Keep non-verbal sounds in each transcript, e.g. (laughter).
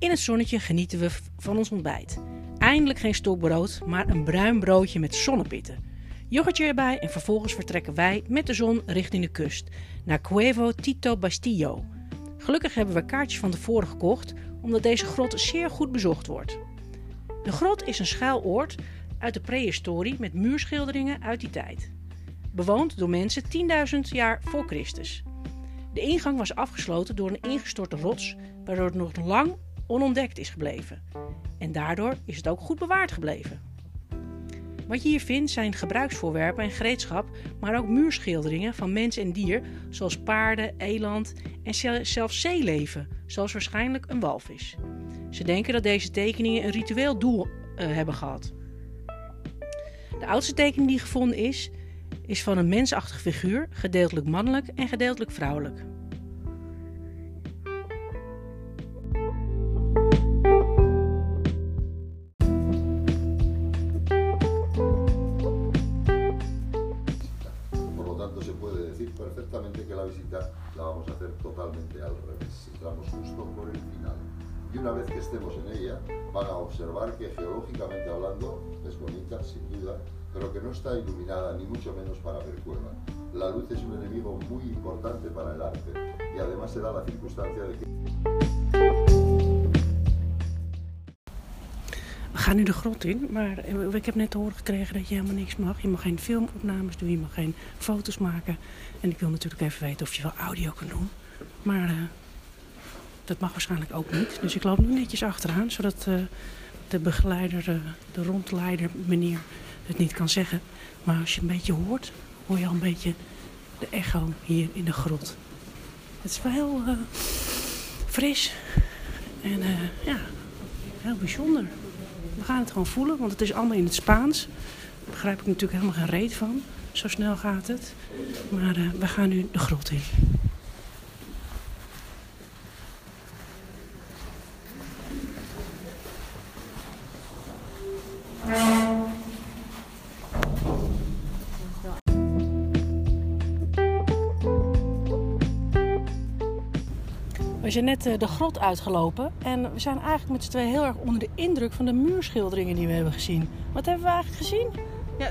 In het zonnetje genieten we van ons ontbijt. Eindelijk geen stokbrood, maar een bruin broodje met zonnepitten. Yoghurtje erbij en vervolgens vertrekken wij met de zon richting de kust naar Cuevo Tito Bastillo. Gelukkig hebben we kaartjes van tevoren gekocht, omdat deze grot zeer goed bezocht wordt. De grot is een schuiloord uit de prehistorie met muurschilderingen uit die tijd. Bewoond door mensen 10.000 jaar voor Christus. De ingang was afgesloten door een ingestorte rots, waardoor het nog lang onontdekt is gebleven. En daardoor is het ook goed bewaard gebleven. Wat je hier vindt zijn gebruiksvoorwerpen en gereedschap, maar ook muurschilderingen van mens en dier, zoals paarden, eland en zelfs zeeleven, zoals waarschijnlijk een walvis. Ze denken dat deze tekeningen een ritueel doel uh, hebben gehad. De oudste tekening die gevonden is, is van een mensachtig figuur, gedeeltelijk mannelijk en gedeeltelijk vrouwelijk. Perfectamente que la visita la vamos a hacer totalmente al revés. Entramos justo por el final. Y una vez que estemos en ella, van a observar que geológicamente hablando es bonita, sin duda, pero que no está iluminada ni mucho menos para ver cueva. La luz es un enemigo muy importante para el arte y además se da la circunstancia de que... We gaan nu de grot in, maar eh, ik heb net te horen gekregen dat je helemaal niks mag. Je mag geen filmopnames doen, je mag geen foto's maken. En ik wil natuurlijk even weten of je wel audio kan doen. Maar uh, dat mag waarschijnlijk ook niet. Dus ik loop nu netjes achteraan, zodat uh, de begeleider, de rondleider, meneer, het niet kan zeggen. Maar als je een beetje hoort, hoor je al een beetje de echo hier in de grot. Het is wel heel fris en ja, heel bijzonder. We gaan het gewoon voelen, want het is allemaal in het Spaans. Daar begrijp ik natuurlijk helemaal geen reet van. Zo snel gaat het. Maar uh, we gaan nu de grot in. We zijn net eh, de grot uitgelopen en we zijn eigenlijk met z'n twee heel erg onder de indruk van de muurschilderingen die we hebben gezien. Wat hebben we eigenlijk gezien? Ja,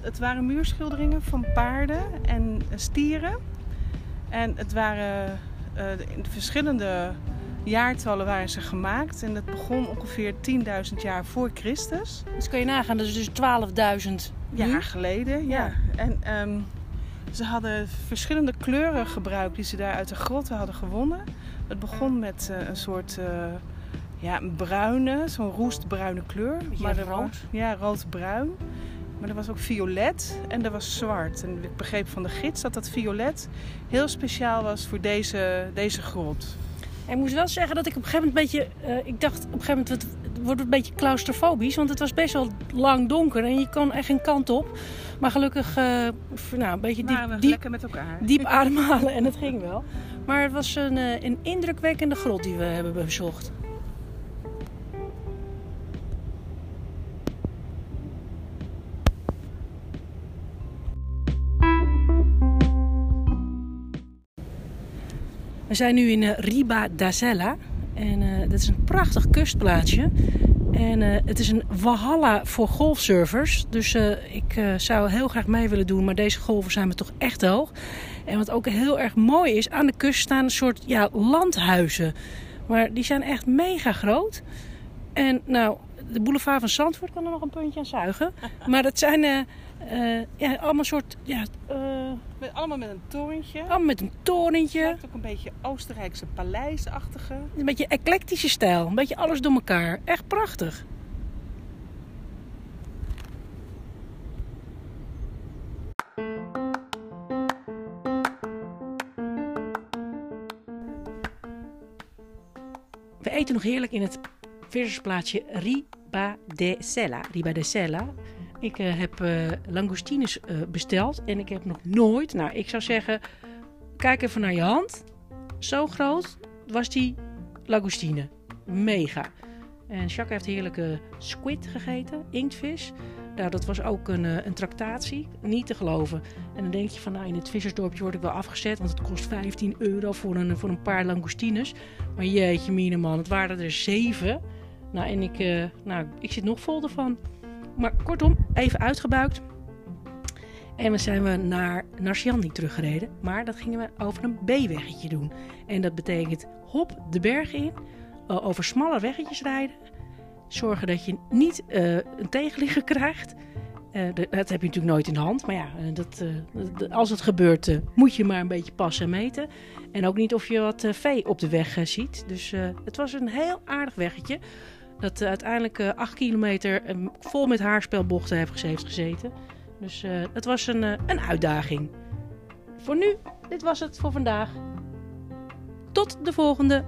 het waren muurschilderingen van paarden en stieren. En het waren uh, in verschillende jaartallen waren ze gemaakt. En dat begon ongeveer 10.000 jaar voor Christus. Dus kun je nagaan, dat is dus 12.000 jaar geleden. Ja. En um, ze hadden verschillende kleuren gebruikt die ze daar uit de grotten hadden gewonnen. Het begon met uh, een soort uh, ja, een bruine, zo'n roestbruine kleur. Ja, maar rood? Ja, rood-bruin. Maar er was ook violet en er was zwart. En ik begreep van de gids dat dat violet heel speciaal was voor deze, deze grot. Ik moest wel zeggen dat ik op een gegeven moment een beetje... Uh, ik dacht op een gegeven moment, het wordt een beetje claustrofobisch. Want het was best wel lang donker en je kon echt geen kant op. Maar gelukkig, uh, nou, een beetje diep, diep, met elkaar. diep (laughs) ademhalen en het ging wel. Maar het was een, uh, een indrukwekkende grot die we hebben bezocht. We zijn nu in uh, Riba da Sella. En uh, dat is een prachtig kustplaatsje. En uh, het is een walhalla voor golfsurfers. Dus ik zou heel graag mee willen doen. Maar deze golven zijn me toch echt hoog. En wat ook heel erg mooi is, aan de kust staan een soort ja, landhuizen. Maar die zijn echt mega groot. En nou, de boulevard van Zandvoort kan er nog een puntje aan zuigen. Maar dat zijn ja, allemaal soort... Ja, met, allemaal met een torentje. Allemaal met een torentje. Het ook een beetje Oostenrijkse paleisachtige. Een beetje eclectische stijl. Een beetje alles door elkaar. Echt prachtig. We eten nog heerlijk in het vissersplaatsje Riba de Ik uh, heb uh, langoustines uh, besteld en ik heb nog nooit, nou ik zou zeggen, kijk even naar je hand. Zo groot was die langoustine. Mega. En Jacques heeft heerlijke squid gegeten, inktvis. Nou, dat was ook een, een tractatie, niet te geloven. En dan denk je van, nou, in het vissersdorpje word ik wel afgezet, want het kost 15 euro voor een, voor een paar langoustines. Maar jeetje, mine man, het waren er zeven. Nou, en ik, nou, ik zit nog vol ervan. Maar kortom, even uitgebuikt. En we zijn we naar Narciandi teruggereden. Maar dat gingen we over een B-weggetje doen. En dat betekent hop de berg in. Over smalle weggetjes rijden. Zorgen dat je niet uh, een tegenligger (laughs) krijgt. Uh, dat heb je natuurlijk nooit in de hand. Maar ja, dat, als het gebeurt moet je maar een beetje passen en meten. En ook niet of je wat vee op de weg ziet. Dus het was een heel aardig weggetje. Dat uiteindelijk acht kilometer vol met haarspelbochten heeft gezeten. Dus het was een, uh, een uitdaging. Voor nu, dit was het voor vandaag. Tot de volgende